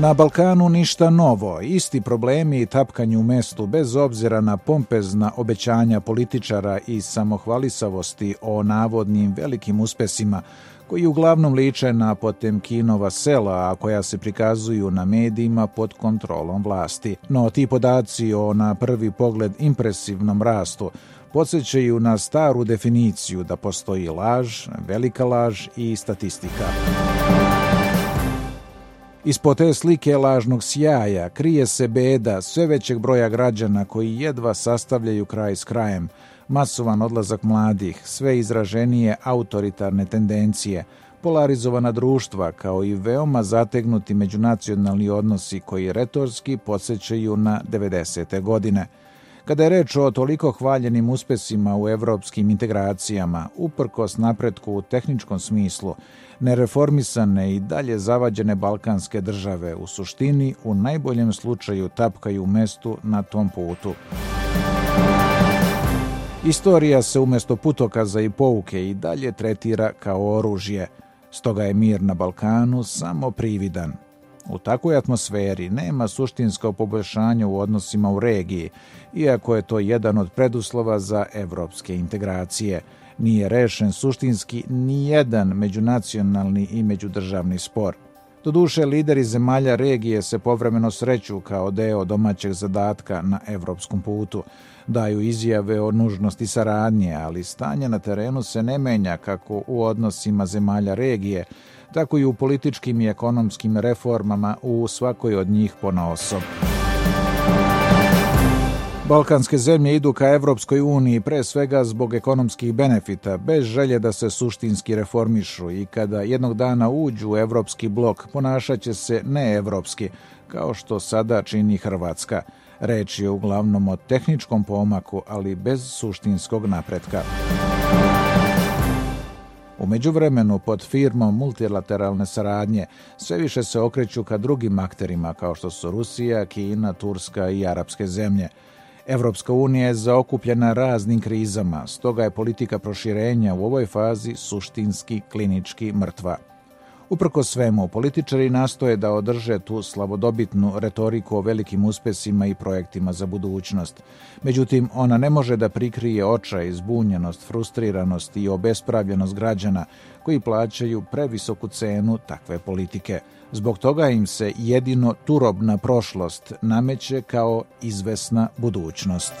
Na Balkanu ništa novo, isti problemi i tapkanju u mestu bez obzira na pompezna obećanja političara i samohvalisavosti o navodnim velikim uspesima koji uglavnom liče na Potemkinova sela, a koja se prikazuju na medijima pod kontrolom vlasti. No ti podaci o na prvi pogled impresivnom rastu podsjećaju na staru definiciju da postoji laž, velika laž i statistika. Ispod te slike lažnog sjaja krije se beda sve većeg broja građana koji jedva sastavljaju kraj s krajem, masovan odlazak mladih, sve izraženije autoritarne tendencije, polarizovana društva kao i veoma zategnuti međunacionalni odnosi koji retorski podsjećaju na 90. godine – Kada je reč o toliko hvaljenim uspesima u evropskim integracijama, uprkos napretku u tehničkom smislu, nereformisane i dalje zavađene balkanske države u suštini u najboljem slučaju tapkaju u mestu na tom putu. Istorija se umesto putokaza i pouke i dalje tretira kao oružje, stoga je mir na Balkanu samo prividan – U takvoj atmosferi nema suštinskog poboljšanja u odnosima u regiji, iako je to jedan od preduslova za evropske integracije. Nije rešen suštinski ni jedan međunacionalni i međudržavni spor. Doduše, lideri zemalja regije se povremeno sreću kao deo domaćeg zadatka na evropskom putu. Daju izjave o nužnosti saradnje, ali stanje na terenu se ne menja kako u odnosima zemalja regije, tako i u političkim i ekonomskim reformama u svakoj od njih ponaosob. Balkanske zemlje idu ka Evropskoj uniji pre svega zbog ekonomskih benefita, bez želje da se suštinski reformišu i kada jednog dana uđu u evropski blok ponašaće se neevropski, kao što sada čini Hrvatska. Reč je uglavnom o tehničkom pomaku, ali bez suštinskog napretka. Umeđu vremenu, pod firmom multilateralne saradnje, sve više se okreću ka drugim akterima kao što su Rusija, Kina, Turska i arapske zemlje. Evropska unija je zaokupljena raznim krizama, stoga je politika proširenja u ovoj fazi suštinski klinički mrtva. Uprko svemu, političari nastoje da održe tu slavodobitnu retoriku o velikim uspesima i projektima za budućnost. Međutim, ona ne može da prikrije očaj, zbunjenost, frustriranost i obespravljenost građana koji plaćaju previsoku cenu takve politike. Zbog toga im se jedino turobna prošlost nameće kao izvesna budućnost.